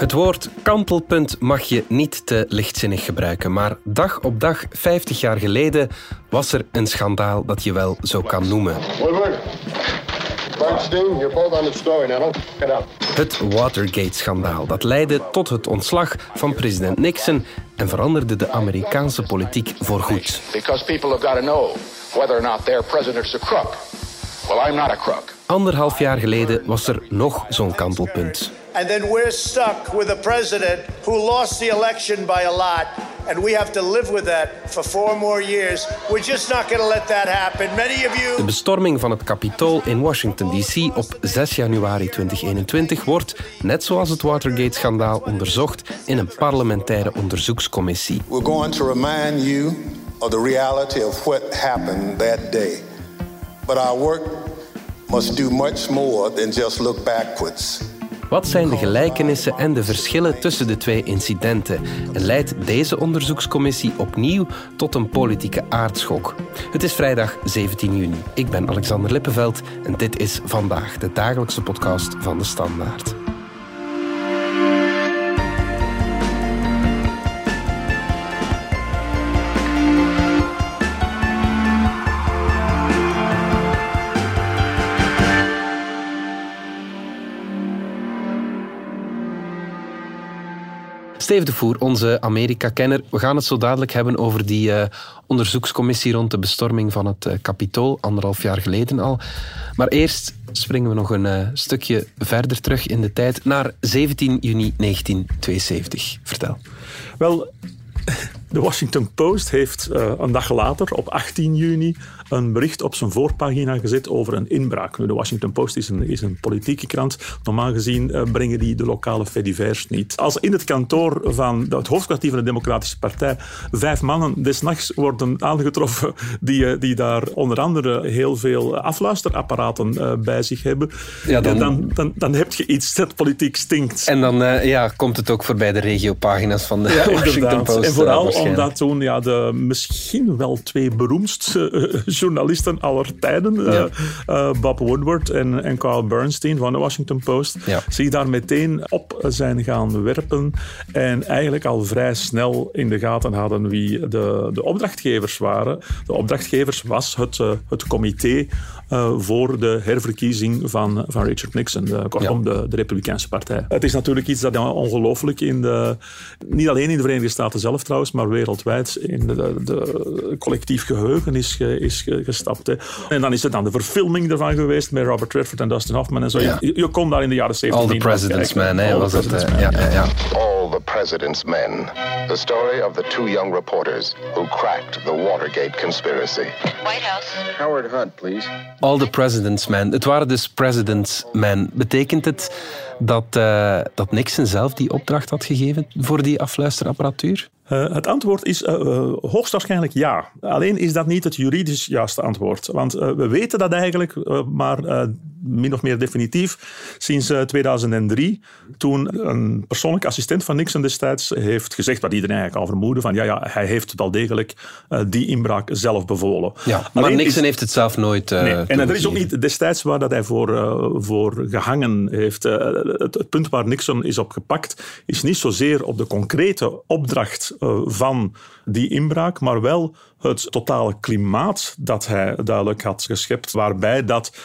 Het woord kantelpunt mag je niet te lichtzinnig gebruiken, maar dag op dag, 50 jaar geleden, was er een schandaal dat je wel zo kan noemen. Het Watergate-schandaal dat leidde tot het ontslag van president Nixon en veranderde de Amerikaanse politiek voorgoed. Because people have got to know whether or not their president's a crook. Well, I'm not a crook. Anderhalf jaar geleden was er nog zo'n kantelpunt. And then we're stuck with a president who lost the election by a lot. And we have to live with that for four more years. We're just not going to let that happen. Many of you. De bestorming van het Capitool in Washington D.C. op 6 januari 2021 wordt, net zoals het Watergate-schandaal, onderzocht in een parlementaire onderzoekscommissie. We're going to remind you of the reality of what happened that day. But our work must do much more than just look backwards. Wat zijn de gelijkenissen en de verschillen tussen de twee incidenten? En leidt deze onderzoekscommissie opnieuw tot een politieke aardschok? Het is vrijdag 17 juni. Ik ben Alexander Lippenveld en dit is vandaag de dagelijkse podcast van de Standaard. Steve de Voer, onze Amerika-kenner. We gaan het zo dadelijk hebben over die uh, onderzoekscommissie rond de bestorming van het uh, anderhalf jaar geleden al. Maar eerst springen we nog een uh, stukje verder terug in de tijd, naar 17 juni 1972. Vertel. Wel, de Washington Post heeft een dag later, op 18 juni, een bericht op zijn voorpagina gezet over een inbraak. Nu, de Washington Post is een, is een politieke krant. Normaal gezien uh, brengen die de lokale fedivers niet. Als in het kantoor van het hoofdkwartier van de Democratische Partij vijf mannen desnachts worden aangetroffen die, uh, die daar onder andere heel veel afluisterapparaten bij zich hebben, ja, dan, dan, dan, dan, heb je iets dat politiek stinkt. En dan ja, komt het ook voorbij de regiopagina's van de ja, Washington Post. En vooral omdat toen ja, de misschien wel twee beroemdste journalisten aller tijden, ja. uh, Bob Woodward en, en Carl Bernstein van de Washington Post, ja. zich daar meteen op zijn gaan werpen en eigenlijk al vrij snel in de gaten hadden wie de, de opdrachtgevers waren. De opdrachtgevers was het, uh, het comité uh, voor de herverkiezing van, van Richard Nixon, de, kortom de, de Republikeinse Partij. Het is natuurlijk iets dat ongelooflijk in de, niet alleen in de Verenigde Staten zelf trouwens, maar wereldwijd in de, de collectief geheugen is, is gestapt. Hè. En dan is er dan de verfilming ervan geweest met Robert Redford en Dustin Hoffman en zo. Ja. Je, je, kon daar in de jaren 70 All the President's Men, hè, was het. Ja, ja, ja. All the President's Men. The story of the two young reporters who cracked the Watergate conspiracy. White House. Howard Hunt, please. All the President's Men. Het waren dus President's Men. Betekent het dat, uh, dat Nixon zelf die opdracht had gegeven voor die afluisterapparatuur? Uh, het antwoord is uh, hoogstwaarschijnlijk ja. Alleen is dat niet het juridisch juiste antwoord. Want we weten dat eigenlijk, maar min of meer definitief sinds 2003. Toen een persoonlijke assistent van Nixon destijds heeft gezegd, wat iedereen eigenlijk al vermoedde, van ja, ja hij heeft wel degelijk die inbraak zelf bevolen. Ja, maar Nixon heeft het zelf nooit nee, En er is ook niet destijds waar dat hij voor, voor gehangen heeft. Het, het punt waar Nixon is op gepakt, is niet zozeer op de concrete opdracht uh, van die inbraak, maar wel het totale klimaat dat hij duidelijk had geschept, waarbij dat,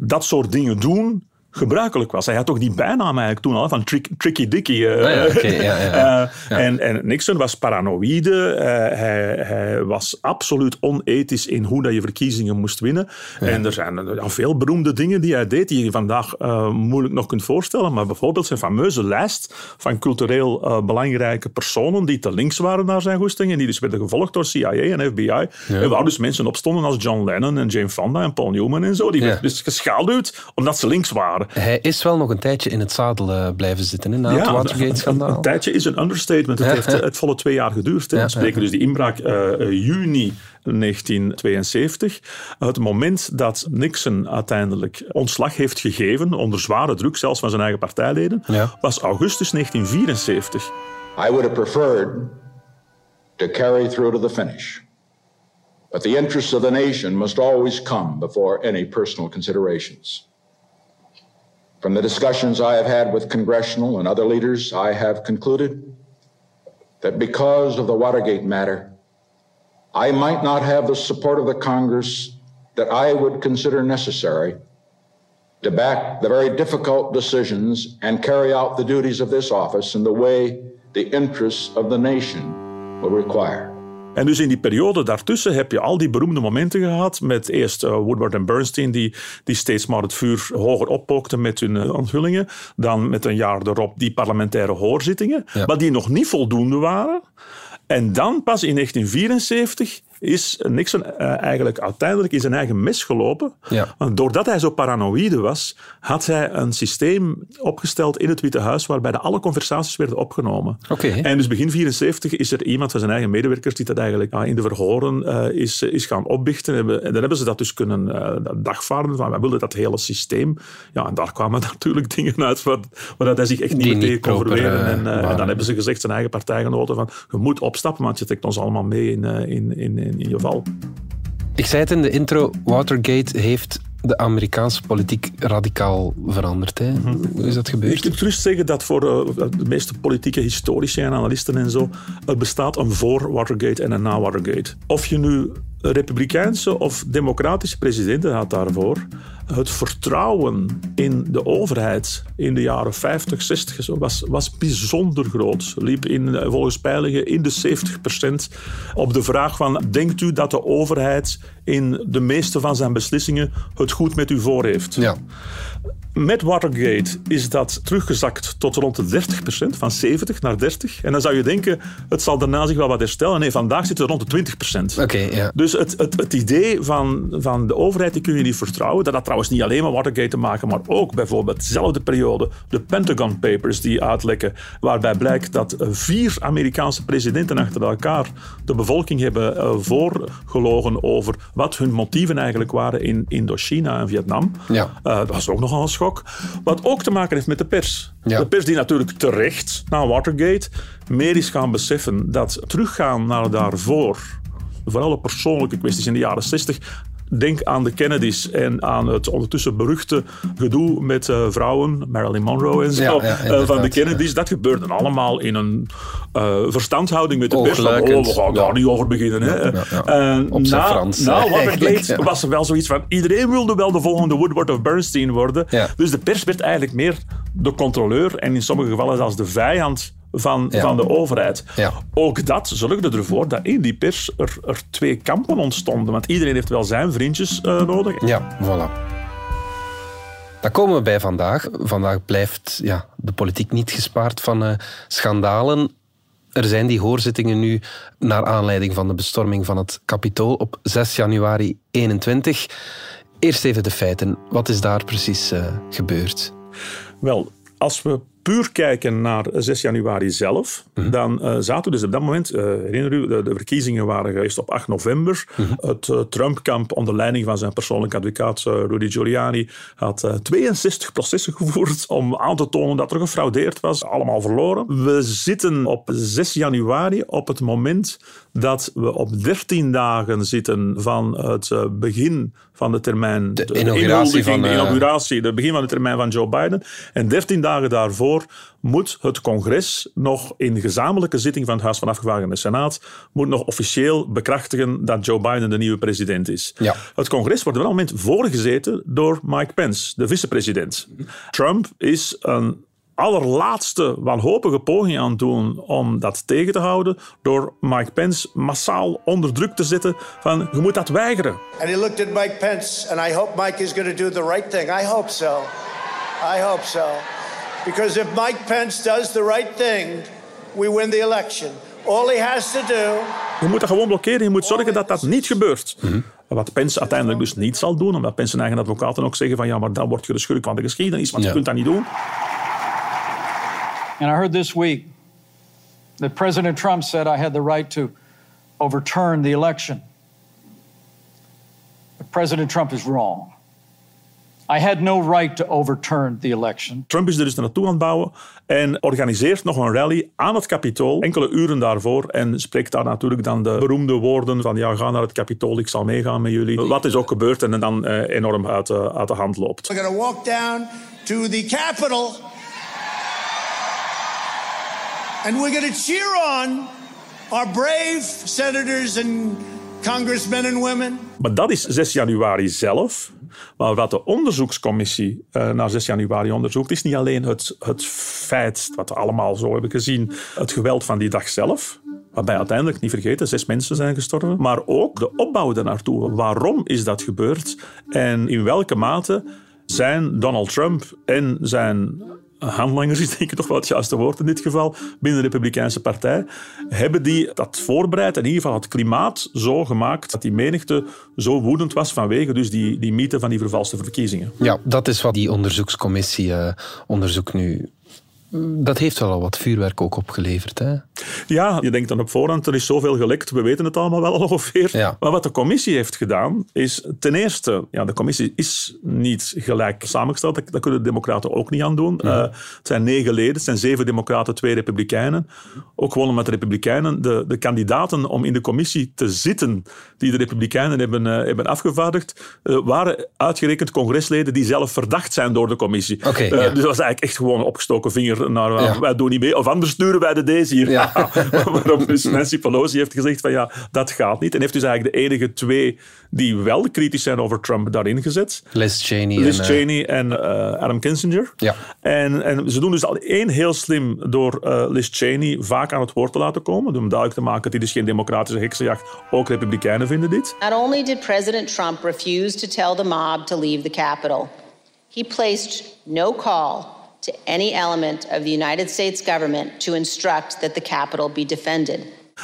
dat soort dingen doen gebruikelijk was. Hij had toch die bijnaam eigenlijk toen al van Tricky Dicky. Uh, ja, ja, ja, uh, en, en, Nixon was paranoïde. Uh, hij, hij, was absoluut onethisch in hoe dat je verkiezingen moest winnen. En er zijn veel beroemde dingen die hij deed die je vandaag moeilijk nog kunt voorstellen. Maar bijvoorbeeld zijn fameuze lijst van cultureel belangrijke personen die te links waren naar zijn goesting en die dus werden gevolgd door CIA en FBI. En waar dus mensen opstonden als John Lennon en Jane Fonda en Paul Newman en zo. Die werden dus geschaduwd omdat ze links waren. Hij is wel nog een tijdje in het zadel uh, blijven zitten hè, na ja, het Watergate-schandaal. Een tijdje is een understatement. Het heeft uh, het volle twee jaar geduurd. We spreken dus die inbraak uh, juni 1972. Het moment dat Nixon uiteindelijk ontslag heeft gegeven, onder zware druk zelfs van zijn eigen partijleden, ja. was augustus 1974. I would have preferred to carry through to the finish. But the interests of the nation must always come before any personal considerations. From the discussions I have had with congressional and other leaders, I have concluded that because of the Watergate matter, I might not have the support of the Congress that I would consider necessary to back the very difficult decisions and carry out the duties of this office in the way the interests of the nation will require. En dus in die periode daartussen heb je al die beroemde momenten gehad met eerst uh, Woodward en Bernstein die, die steeds maar het vuur hoger oppookten met hun uh, onthullingen. Dan met een jaar erop die parlementaire hoorzittingen, ja. maar die nog niet voldoende waren. En dan pas in 1974 is Nixon uh, eigenlijk uiteindelijk in zijn eigen mes gelopen. Ja. Want doordat hij zo paranoïde was, had hij een systeem opgesteld in het Witte Huis waarbij de alle conversaties werden opgenomen. Okay. En dus begin 74 is er iemand van zijn eigen medewerkers die dat eigenlijk uh, in de verhoren uh, is, is gaan opbichten. En dan hebben ze dat dus kunnen dagvaarden. Van, wij wilden dat hele systeem. Ja, en daar kwamen natuurlijk dingen uit waar, waar hij zich echt niet meer tegen kon verweren. En, en, dan hebben ze gezegd, zijn eigen partijgenoten, van je moet opstappen, want je trekt ons allemaal mee in, in, in, in ieder geval. Ik zei het in de intro, Watergate heeft de Amerikaanse politiek radicaal veranderd. Hè? -hmm. Hoe is dat gebeurd? Ik moet gerust zeggen dat voor uh, de meeste politieke historici en analisten en zo, er bestaat een voor Watergate en een na Watergate. Of je nu republikeinse of democratische presidenten had daarvoor. Het vertrouwen in de overheid in de jaren 50, 60 was, was bijzonder groot. Liep in, volgens peilingen in de 70 procent. Op de vraag van, denkt u dat de overheid in de meeste van zijn beslissingen het goed met u voor heeft? Ja. Met Watergate is dat teruggezakt tot rond de 30%, van 70 naar 30. En dan zou je denken, het zal daarna zich wel wat herstellen. Nee, vandaag zitten we rond de 20%. Oké, ja. Dus het, het, het idee van, van de overheid, die kun je niet vertrouwen. Dat had trouwens niet alleen met Watergate te maken, maar ook bijvoorbeeld dezelfde periode de Pentagon Papers die uitlekken, waarbij blijkt dat vier Amerikaanse presidenten achter elkaar de bevolking hebben uh, voorgelogen over wat hun motieven eigenlijk waren in Indochina en Vietnam. Ja. Uh, dat was ook nogal een schok. Wat ook te maken heeft met de pers. Ja. De pers die natuurlijk terecht na Watergate meer is gaan beseffen dat teruggaan naar daarvoor, vooral op persoonlijke kwesties in de jaren 60, Denk aan de Kennedys en aan het ondertussen beruchte gedoe met uh, vrouwen, Marilyn Monroe en zo, ja, ja, uh, van de Kennedys. Dat gebeurde allemaal in een uh, verstandhouding met de pers. Van, oh, we gaan daar niet over beginnen. Hè. Op na, Frans. na Watergate was er wel zoiets van, iedereen wilde wel de volgende Woodward of Bernstein worden. Dus de pers werd eigenlijk meer de controleur en in sommige gevallen zelfs de vijand van, Ja. van de overheid. Ja. Ook dat zorgde ervoor dat in die pers er, er twee kampen ontstonden. Want iedereen heeft wel zijn vriendjes uh, nodig. Ja, voilà. Dan komen we bij vandaag. Vandaag blijft ja, de politiek niet gespaard van uh, schandalen. Er zijn die hoorzittingen nu naar aanleiding van de bestorming van het Capitool op 6 januari 21. Eerst even de feiten. Wat is daar precies uh, gebeurd? Wel, als we puur kijken naar 6 januari zelf, mm -hmm. dan uh, zaten we dus op dat moment, uh, herinner u, de, de, verkiezingen waren geweest op 8 november. Mm -hmm. Het uh, Trump-kamp onder leiding van zijn persoonlijke advocaat Rudy Giuliani had 62 processen gevoerd om aan te tonen dat er gefraudeerd was. Allemaal verloren. We zitten op 6 januari op het moment dat we op 13 dagen zitten van het begin van de termijn. De, de inauguratie van... De inauguratie, de begin van de termijn van Joe Biden. En 13 dagen daarvoor moet het congres nog in gezamenlijke zitting van het Huis van Afgevaardigden en de Senaat moet nog officieel bekrachtigen dat Joe Biden de nieuwe president is. Ja. Het congres wordt op dat moment voorgezeten door Mike Pence, de vicepresident. Trump is een allerlaatste wanhopige poging aan het doen om dat tegen te houden door Mike Pence massaal onder druk te zetten van je moet dat weigeren. And he looked at Mike Pence and I hope Mike is going to do the right thing. I hope so. I hope so. Because if Mike Pence does the right thing, we win the election. All he has to do. Je moet dat gewoon blokkeren. Je moet zorgen dat dat niet gebeurt. Mm -hmm. Wat Pence uiteindelijk dus niet zal doen, omdat Pence zijn eigen advocaten ook zeggen van ja, maar dan word je de schurk van de geschiedenis, want ja. je kunt dat niet doen. And I heard this week that President Trump said I had the right to overturn the election. But President Trump is wrong. I had no right to overturn the election. Trump is er dus naartoe aan het bouwen en organiseert nog een rally aan het Capitool, enkele uren daarvoor, en spreekt daar natuurlijk dan de beroemde woorden van ja, ga naar het Capitool, ik zal meegaan met jullie. Wat is ook gebeurd en dan uh, enorm uit, uh, uit de hand loopt. We're going to walk down to the Capitol. And we're going to cheer on our brave senators and congressmen and women. Maar dat is 6 januari zelf. Maar wat de onderzoekscommissie uh, naar 6 januari onderzoekt, is niet alleen het, het feit, wat we allemaal zo hebben gezien, het geweld van die dag zelf. Waarbij uiteindelijk, niet vergeten, zes mensen zijn gestorven. Maar ook de opbouw daarnaartoe. Waarom is dat gebeurd? En in welke mate zijn Donald Trump en zijn handlangers is denk ik toch wel het juiste woord in dit geval, binnen de Republikeinse Partij, hebben die dat voorbereid en in ieder geval het klimaat zo gemaakt dat die menigte zo woedend was vanwege dus die, die mythe van die vervalste verkiezingen. Ja, dat is wat die onderzoekscommissie uh, onderzoekt nu dat heeft wel al wat vuurwerk ook opgeleverd. Hè? Ja, je denkt dan op voorhand, er is zoveel gelekt, we weten het allemaal wel ongeveer. Ja. Maar wat de commissie heeft gedaan, is ten eerste, ja, de commissie is niet gelijk samengesteld, dat, kunnen de democraten ook niet aan doen. Uh, het zijn negen leden, het zijn zeven democraten, twee republikeinen. Ook gewoon omdat de republikeinen, de, de kandidaten om in de commissie te zitten, die de republikeinen hebben, uh, hebben afgevaardigd, uh, waren uitgerekend congresleden die zelf verdacht zijn door de commissie. Okay, Dus dat was eigenlijk echt gewoon opgestoken vinger naar ja. wij doen niet mee. Of anders sturen wij de deze hier. Ja. Waarop dus Nancy Pelosi heeft gezegd van ja, dat gaat niet. En heeft dus eigenlijk de enige twee die wel kritisch zijn over Trump daarin gezet. Liz Cheney. Liz en, Cheney en uh, Adam Kinzinger. Ja. En, en ze doen dus al één heel slim door uh, Liz Cheney vaak aan het woord te laten komen. Om duidelijk te maken dat dit is geen democratische heksenjacht. Ook republikeinen vinden dit. Not only did President Trump refuse to tell the mob to leave the Capitol, he placed no call to any element of the United States government to instruct that the Capitol be defended.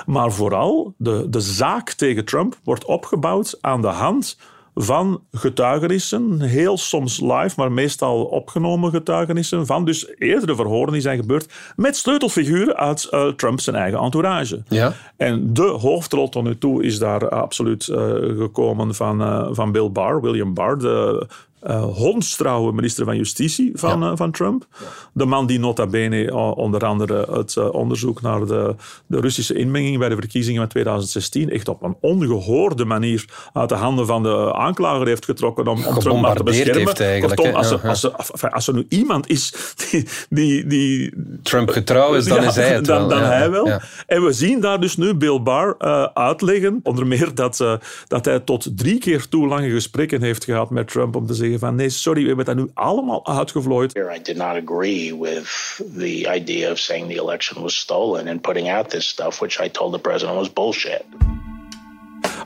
Maar vooral, de, de zaak tegen Trump wordt opgebouwd aan de hand van getuigenissen, heel soms live, maar meestal opgenomen getuigenissen van dus eerdere verhoren die zijn gebeurd met sleutelfiguren uit uh, Trump zijn eigen entourage. Ja. En de hoofdrol tot nu toe is daar absoluut uh, gekomen van, uh, van Bill Barr, William Barr, de uh, hondstrouwe minister van Justitie van, ja. uh, van Trump. Ja. De man die nota bene uh, onder andere het onderzoek naar de, de Russische inmenging bij de verkiezingen van 2016 echt op een ongehoorde manier uit de handen van de aanklager heeft getrokken om, om Trump maar te beschermen. Kortom, als, er, als, er, als er nu iemand is die... die, die Trump getrouw is, dan ja, is hij het dan, wel. Dan hij wel. En we zien daar dus nu Bill Barr uitleggen, onder meer dat, dat hij tot drie keer toe lange gesprekken heeft gehad met Trump om te zeggen van nee, sorry, we hebben dat nu allemaal uitgevlooid. I did not agree with the idea of saying the election was stolen and putting out this stuff, which I told the president was bullshit.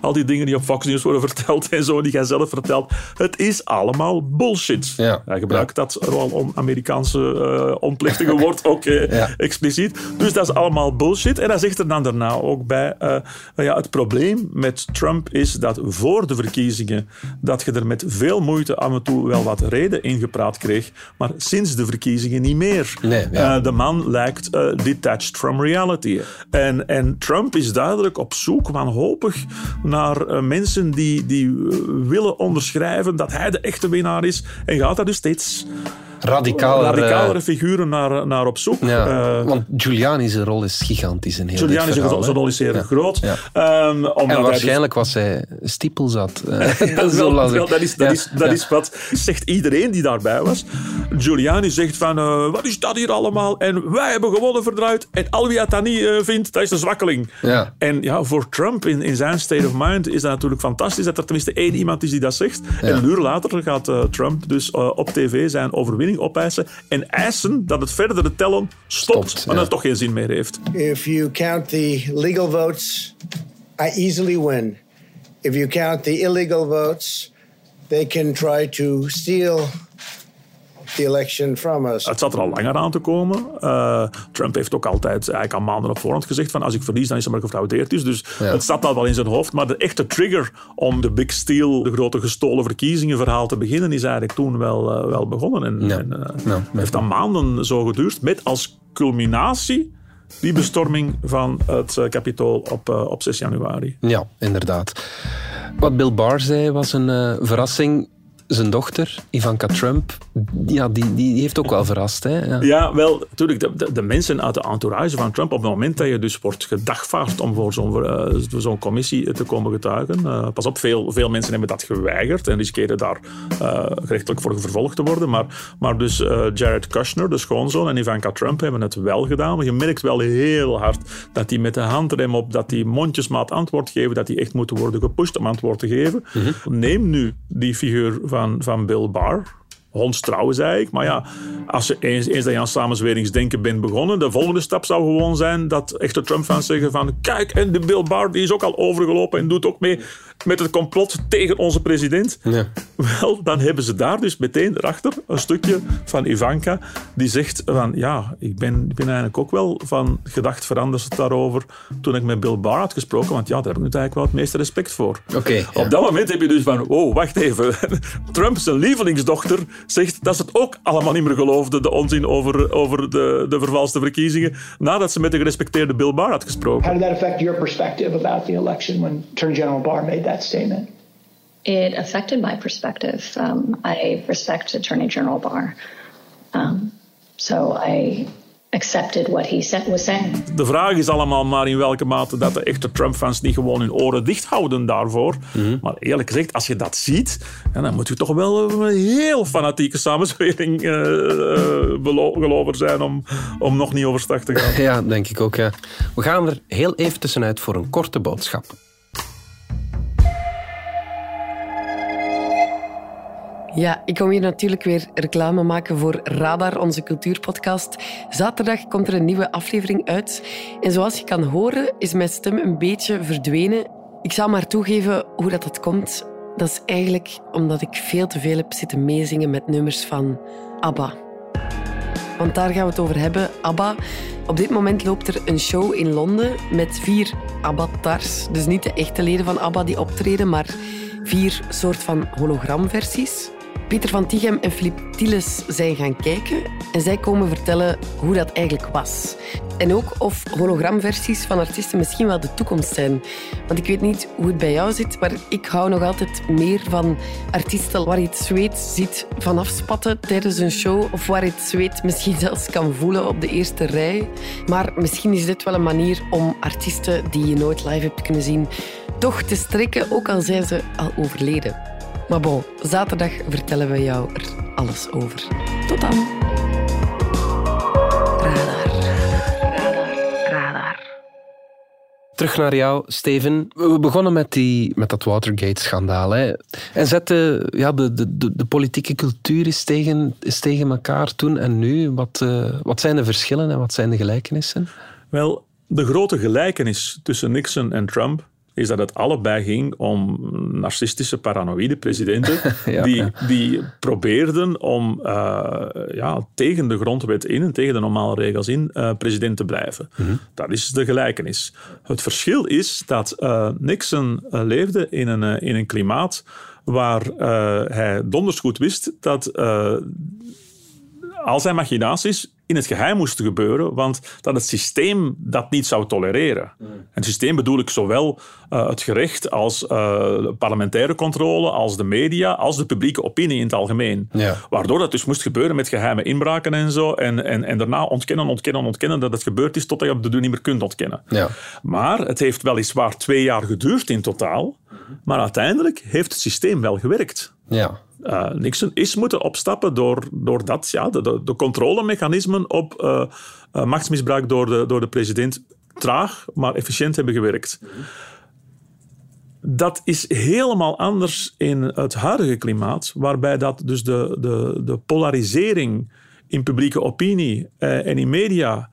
Al die dingen die op Fox News worden verteld en zo, die jij zelf vertelt. Het is allemaal bullshit. Ja. Hij gebruikt ja. dat rol Amerikaanse uh, onplichtige woord ook uh, ja. expliciet. Dus dat is allemaal bullshit. En hij zegt er dan daarna ook bij, uh, ja, het probleem met Trump is dat voor de verkiezingen dat je er met veel moeite af en toe wel wat reden in gepraat kreeg, maar sinds de verkiezingen niet meer. Nee, ja. de man lijkt detached from reality. En, en Trump is duidelijk op zoek, wanhopig, naar uh, mensen die, die uh, willen onderschrijven dat hij de echte winnaar is. En gaat daar dus steeds radicalere, radicalere figuren naar, naar op zoek. Ja, uh, want Giuliani's rol is gigantisch in heel Giuliani's verhaal, rol is zeer ja. groot. Um, en waarschijnlijk dus... was hij stiepel zat. dat, wel, wel, dat, is, dat, is, dat is wat zegt iedereen die daarbij was. Giuliani zegt van, uh, wat is dat hier allemaal? En wij hebben gewonnen verdraaid. En al wie dat niet uh, vindt, dat is een zwakkeling. Ja. En ja, voor Trump in, in zijn state of mind is dat natuurlijk fantastisch dat er tenminste één iemand is die dat zegt. En een uur later gaat uh, Trump dus op tv zijn overwinning opeisen en eisen dat het verdere tellen stopt, Stopt, maar ja. dat toch geen zin meer heeft. If you count the legal votes, I easily win. If you count the illegal votes, they can try to steal the election from us. Het zat er al langer aan te komen. Uh, Trump heeft ook altijd, eigenlijk al maanden op voorhand gezegd van als ik verlies, dan is het maar gefraudeerd is. Dus Ja. het zat al wel in zijn hoofd. Maar de echte trigger om de big steal, de grote gestolen verkiezingen verhaal te beginnen, is eigenlijk toen wel, uh, wel begonnen. En, Ja. en, uh, Ja. heeft dan maanden zo geduurd, met als culminatie die bestorming van het uh, Capitool op, uh, op 6 januari. Ja, inderdaad. Wat Bill Barr zei was een uh, verrassing. Zijn dochter, Ivanka Trump, ja, die, die heeft ook wel verrast. Hè? Ja. ja wel, natuurlijk. De, de, mensen uit de entourage van Trump, op het moment dat je dus wordt gedagvaard om voor zo'n uh, zo'n commissie te komen getuigen. Uh, pas op, veel, veel mensen hebben dat geweigerd en riskeren daar uh, gerechtelijk voor vervolgd te worden. Maar, maar dus Jared Kushner, de schoonzoon, en Ivanka Trump hebben het wel gedaan. Maar je merkt wel heel hard dat die met de handrem op, dat die mondjesmaat antwoord geven, dat die echt moeten worden gepusht om antwoord te geven. Mhm. Neem nu die figuur van, van Bill Barr, hondstrouw, zei ik. Maar ja, als je eens, eens dat je aan samenzweringsdenken bent begonnen, de volgende stap zou gewoon zijn dat echte Trump-fans zeggen van kijk, en de Bill Barr die is ook al overgelopen en doet ook mee met het complot tegen onze president. Ja. Wel, dan hebben ze daar dus meteen erachter een stukje van Ivanka die zegt van ja, ik ben, ik ben eigenlijk ook wel van gedacht veranderd daarover toen ik met Bill Barr had gesproken, want ja, daar heb ik nu eigenlijk wel het meeste respect voor. Okay, Op dat moment heb je dus van, oh, wacht even, Trump zijn lievelingsdochter zegt dat ze het ook allemaal niet meer geloofde, de onzin over, over de, de vervalste verkiezingen, nadat ze met de gerespecteerde Bill Barr had gesproken. How did that affect your perspective about the election when Attorney General Barr made that statement? It affected my perspective. Um, I respect Attorney General Barr. Um, so I accepted what he said, was saying. De vraag is allemaal maar in welke mate dat de echte Trump-fans niet gewoon hun oren dicht houden daarvoor. Mm Maar eerlijk gezegd, als je dat ziet, dan moet je toch wel een heel fanatieke samenzwering uh, gelover zijn om, om nog niet overstag te gaan. Ja, denk ik ook. Ja. We gaan er heel even tussenuit voor een korte boodschap. Ja, ik kom hier natuurlijk weer reclame maken voor Radar, onze cultuurpodcast. Zaterdag komt er een nieuwe aflevering uit. En zoals je kan horen, is mijn stem een beetje verdwenen. Ik zal maar toegeven hoe dat, dat komt. Dat is eigenlijk omdat ik veel te veel heb zitten meezingen met nummers van ABBA. Want daar gaan we het over hebben. ABBA. Op dit moment loopt er een show in Londen met vier ABBA-tars. Dus niet de echte leden van ABBA die optreden, maar vier soort van hologramversies. Pieter van Tichem en Filip Tieles zijn gaan kijken en zij komen vertellen hoe dat eigenlijk was. En ook of hologramversies van artiesten misschien wel de toekomst zijn. Want ik weet niet hoe het bij jou zit, maar ik hou nog altijd meer van artiesten waar je het zweet ziet vanaf spatten tijdens een show of waar je het zweet misschien zelfs kan voelen op de eerste rij. Maar misschien is dit wel een manier om artiesten die je nooit live hebt kunnen zien toch te strikken, ook al zijn ze al overleden. Maar bon, zaterdag vertellen we jou er alles over. Tot dan. Radar. Radar. Radar. Terug naar jou, Steven. We begonnen met, die, met dat Watergate-schandaal. En zetten ja, de, de, de, politieke cultuur is tegen, is tegen elkaar toen en nu. Wat, uh, wat zijn de verschillen en wat zijn de gelijkenissen? Wel, de grote gelijkenis tussen Nixon en Trump is dat het allebei ging om narcistische, paranoïde presidenten die, die probeerden om uh, ja, tegen de grondwet in en tegen de normale regels in uh, president te blijven. Mhm. Dat is de gelijkenis. Het verschil is dat uh, Nixon leefde in een, in een klimaat waar hij donders goed wist dat al zijn machinaties in het geheim moesten gebeuren, want dat het systeem dat niet zou tolereren. Mm. En het systeem bedoel ik zowel uh, het gerecht als uh, parlementaire controle, als de media, als de publieke opinie in het algemeen. Ja. Waardoor dat dus moest gebeuren met geheime inbraken en zo. En, en, en daarna ontkennen, ontkennen, ontkennen dat het gebeurd is totdat je op de deur niet meer kunt ontkennen. Ja. Maar het heeft weliswaar twee jaar geduurd in totaal. Maar uiteindelijk heeft het systeem wel gewerkt. Ja. Uh, Nixon is moeten opstappen door, doordat ja, de, de, controlemechanismen op uh, uh, machtsmisbruik door de, door de president traag, maar efficiënt hebben gewerkt. Dat is helemaal anders in het huidige klimaat, waarbij dat dus de, de, de polarisering in publieke opinie en in media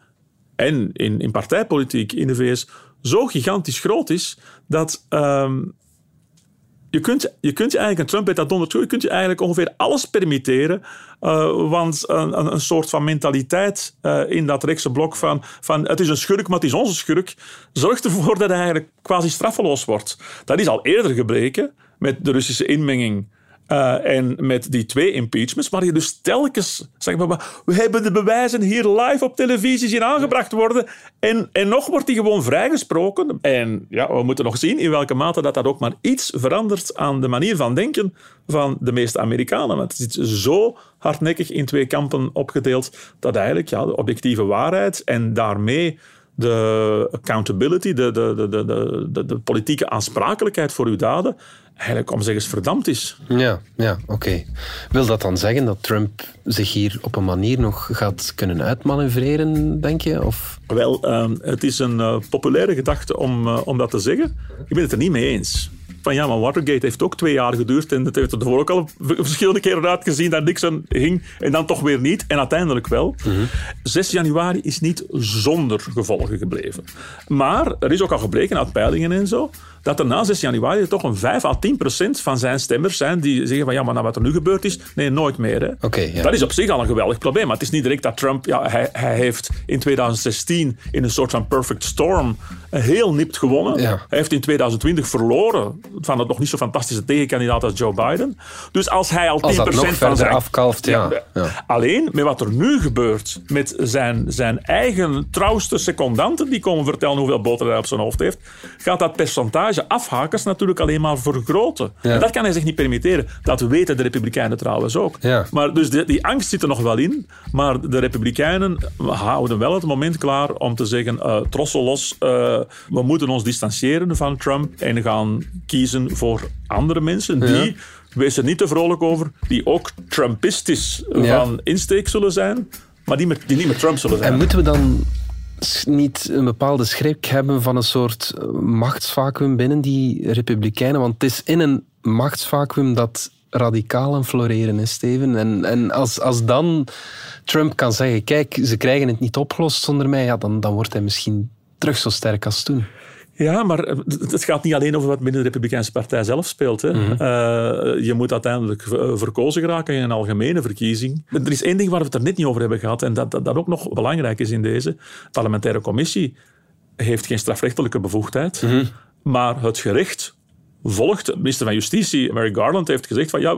en in, in partijpolitiek in de VS zo gigantisch groot is dat ehm, je kunt, je kunt eigenlijk, en Trump dat donder toe, je kunt je eigenlijk ongeveer alles permitteren. Uh, want een, een, een, soort van mentaliteit uh, in dat rechtse blok van, van het is een schurk, maar het is onze schurk, zorgt ervoor dat hij eigenlijk quasi straffeloos wordt. Dat is al eerder gebleken met de Russische inmenging Uh, en met die twee impeachments, waar je dus telkens zegt, we hebben de bewijzen hier live op televisie zien aangebracht worden. En, en nog wordt die gewoon vrijgesproken. En ja, we moeten nog zien in welke mate dat, dat ook maar iets verandert aan de manier van denken van de meeste Amerikanen. Want het is zo hardnekkig in twee kampen opgedeeld dat eigenlijk ja, de objectieve waarheid en daarmee de accountability, de, de, de, de, de, de politieke aansprakelijkheid voor uw daden, eigenlijk om zeggen verdampt is. Ja, ja oké. Wil dat dan zeggen dat Trump zich hier op een manier nog gaat kunnen uitmanoeuvreren, denk je? Of? Wel, uh, het is een uh, populaire gedachte om, uh, om dat te zeggen. Ik ben het er niet mee eens van ja, maar Watergate heeft ook twee jaar geduurd en het heeft er ook al verschillende keren uitgezien dat Nixon ging en dan toch weer niet en uiteindelijk wel. 6 januari is niet zonder gevolgen gebleven. Maar er is ook al gebleken uit peilingen en zo dat er na 6 januari toch een 5 à 10 procent van zijn stemmers zijn die zeggen van ja, maar nou wat er nu gebeurd is, nee, nooit meer. Hè. ja. Dat is op zich al een geweldig probleem, maar het is niet direct dat Trump, ja, hij, hij heeft in 2016 in een soort van perfect storm heel nipt gewonnen. Hij heeft in 2020 verloren van het nog niet zo fantastische tegenkandidaat als Joe Biden. Dus als hij al 10% van zijn... afkalft, ja. ja. Alleen, met wat er nu gebeurt met zijn, zijn eigen trouwste secondanten die komen vertellen hoeveel boter hij op zijn hoofd heeft, gaat dat percentage afhakers natuurlijk alleen maar vergroten. En dat kan hij zich niet permitteren. Dat weten de Republikeinen trouwens ook. Maar dus die angst zit er nog wel in. Maar de Republikeinen houden wel het moment klaar om te zeggen: uh, trossel los, uh, we moeten ons distancieren van Trump en gaan kiezen voor andere mensen die. Wees er niet te vrolijk over, die ook Trumpistisch van insteek zullen zijn, maar die, met, die niet met Trump zullen zijn. En moeten we dan niet een bepaalde schrik hebben van een soort machtsvacuum binnen die Republikeinen? Want het is in een machtsvacuum dat radicalen floreren, is Steven. En, en als, als dan Trump kan zeggen, kijk, ze krijgen het niet opgelost zonder mij, ja, dan, dan wordt hij misschien terug zo sterk als toen. Ja, maar het gaat niet alleen over wat binnen de Republikeinse Partij zelf speelt. Hè. Mhm. Eh, je moet uiteindelijk verkozen geraken in een algemene verkiezing. Er is één ding waar we het er net niet over hebben gehad, en dat, dat, dat ook nog belangrijk is in deze parlementaire commissie, heeft geen strafrechtelijke bevoegdheid, mhm. maar het gerecht volgt. De minister van Justitie, Mary Garland, heeft gezegd van ja,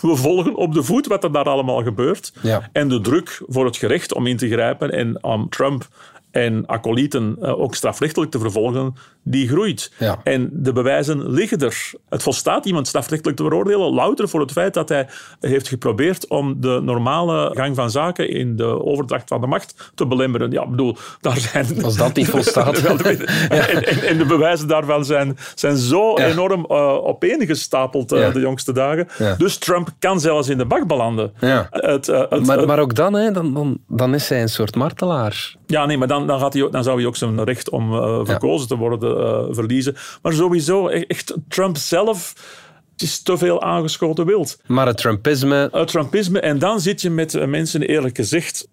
we volgen op de voet wat er daar allemaal gebeurt. Ja. En de druk voor het gerecht om in te grijpen en om Trump en acolyten uh, ook strafrechtelijk te vervolgen, die groeit. En de bewijzen liggen er. Het volstaat iemand strafrechtelijk te veroordelen, louter voor het feit dat hij heeft geprobeerd om de normale gang van zaken in de overdracht van de macht te belemmeren. Ja, bedoel, daar zijn... Als dat niet volstaat. en, en, en, de bewijzen daarvan zijn, zijn zo enorm uh, opeengestapeld uh, de jongste dagen. Dus Trump kan zelfs in de bak belanden. Het, het, maar, maar ook dan, hè, dan, dan, dan is hij een soort martelaar. Ja, nee, maar dan, dan, gaat hij dan zou hij ook zijn recht om uh, verkozen te worden uh, verliezen. Maar sowieso, e-, echt, Trump zelf is te veel aangeschoten wild. Maar het Trumpisme... Het Trumpisme. En dan zit je met mensen, eerlijk gezegd...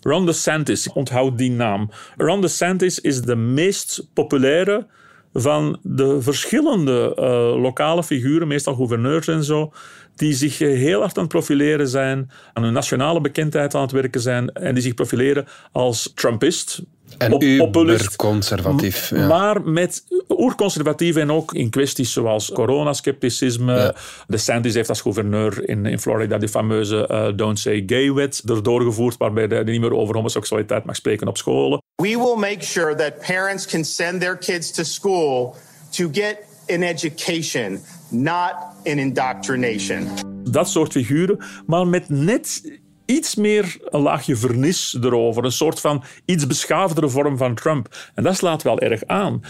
Ron DeSantis, onthoud die naam. Ron DeSantis is de meest populaire van de verschillende uh, lokale figuren, meestal gouverneurs en zo, die zich eh, heel hard aan het profileren zijn, aan hun nationale bekendheid aan het werken zijn en die zich profileren als Trumpist. En conservatief. Ja. Maar met oerconservatief en ook in kwesties zoals coronascepticisme. Ja. De Sandys heeft als gouverneur in, in Florida die fameuze uh, Don't Say Gay-wet erdoor gevoerd, waarbij hij niet meer over homoseksualiteit mag spreken op scholen. We will make sure that parents can send their kids to school to get an education, not an indoctrination. Dat soort figuren, maar met net iets meer een laagje vernis erover. Een soort van iets beschaafdere vorm van Trump. En dat slaat wel erg aan.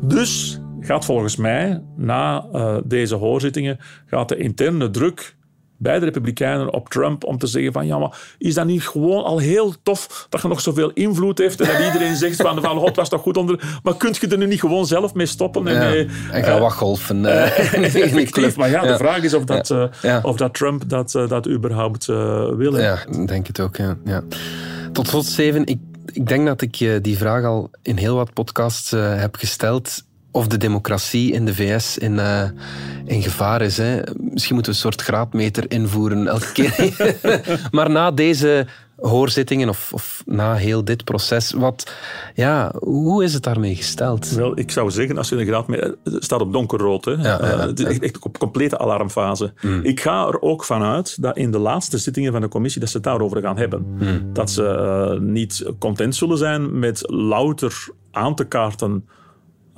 Dus gaat volgens mij, na uh, deze hoorzittingen, gaat de interne druk bij de Republikeinen op Trump om te zeggen van ja, maar is dat niet gewoon al heel tof dat je nog zoveel invloed heeft en dat iedereen zegt van, van God was toch goed onder... Maar kunt je er nu niet gewoon zelf mee stoppen? En, ja, en gaan uh, wachtgolfen. Uh, maar ja, de vraag is of dat, uh, of dat Trump dat, dat überhaupt wil. Ja, denk het ook, ja. ja. Tot slot, Steven, ik, ik denk dat ik die vraag al in heel wat podcasts heb gesteld of de democratie in de VS in, uh, in gevaar is. Hè. Misschien moeten we een soort graadmeter invoeren elke keer. maar na deze hoorzittingen of, of, na heel dit proces, wat, ja, hoe is het daarmee gesteld? Wel, ik zou zeggen, als je een graadmeter... Het staat op donkerrood. Hè. Ja, uh, het is echt, echt op complete alarmfase. Mm. Ik ga er ook vanuit dat in de laatste zittingen van de commissie dat ze het daarover gaan hebben. Mm. Dat ze uh, niet content zullen zijn met louter aan te kaarten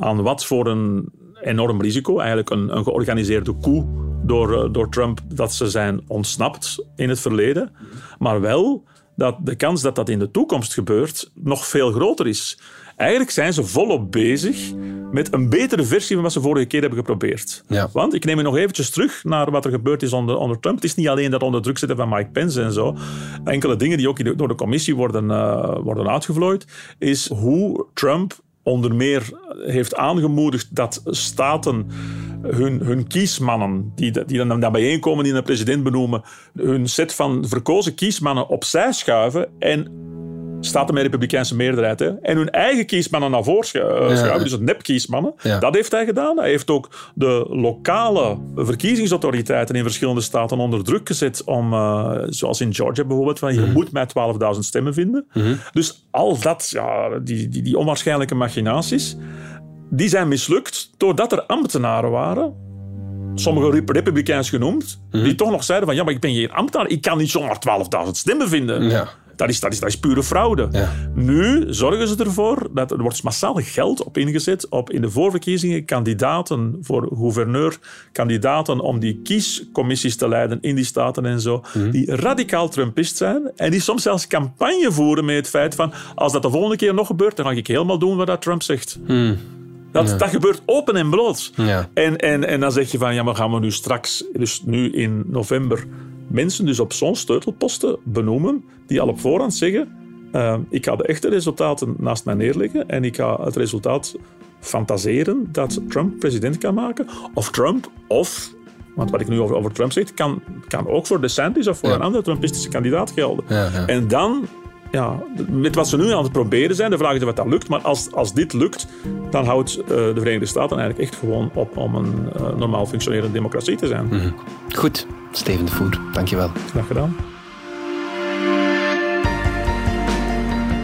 aan wat voor een enorm risico, eigenlijk een, een georganiseerde coup door, uh, door Trump, dat ze zijn ontsnapt in het verleden. Maar wel dat de kans dat dat in de toekomst gebeurt nog veel groter is. Eigenlijk zijn ze volop bezig met een betere versie van wat ze vorige keer hebben geprobeerd. Ja. Want ik neem je nog eventjes terug naar wat er gebeurd is onder, onder, Trump. Het is niet alleen dat onder druk zetten van Mike Pence en zo. Enkele dingen die ook door de commissie worden, uh, worden uitgevlooid, is hoe Trump onder meer heeft aangemoedigd dat staten hun, hun kiesmannen, die, die dan, dan bijeenkomen die een president benoemen, hun set van verkozen kiesmannen opzij schuiven en staat met republikeinse meerderheid. Hè, en hun eigen kiesmannen naar voren schuiven, ja. dus het nepkiesmannen. Ja. Dat heeft hij gedaan. Hij heeft ook de lokale verkiezingsautoriteiten in verschillende staten onder druk gezet om, uh, zoals in Georgia bijvoorbeeld, van je mm. moet mij 12.000 stemmen vinden. Mm. Dus al dat, ja, die, die, die onwaarschijnlijke machinaties, die zijn mislukt doordat er ambtenaren waren sommige republikeins genoemd, die mhm. toch nog zeiden van ja, maar ik ben geen ambtenaar, ik kan niet zomaar 12.000 stemmen vinden. Ja. Dat is, dat, is, dat is pure fraude. Nu zorgen ze ervoor dat er wordt massaal geld op ingezet op in de voorverkiezingen kandidaten voor gouverneur, kandidaten om die kiescommissies te leiden in die staten en zo, mhm. die radicaal Trumpist zijn en die soms zelfs campagne voeren met het feit van als dat de volgende keer nog gebeurt, dan ga ik helemaal doen wat dat Trump zegt. Mhm. Dat, dat gebeurt open en bloot. Ja. En, en, en dan zeg je van, ja, maar gaan we nu straks, dus nu in november, mensen dus op zo'n sleutelposten benoemen die al op voorhand zeggen uh, ik ga de echte resultaten naast mij neerleggen en ik ga het resultaat fantaseren dat Trump president kan maken. Of Trump, of, want wat ik nu over, over Trump zeg, kan, kan ook voor DeSantis of voor ja. een andere Trumpistische kandidaat gelden. Ja, ja. En dan ja, met wat ze nu aan het proberen zijn, de vraag is of dat lukt. Maar als, als dit lukt, dan houdt uh, de Verenigde Staten eigenlijk echt gewoon op om een uh, normaal functionerende democratie te zijn. Mm -hmm. Goed, Steven de Voer, dankjewel. Graag gedaan.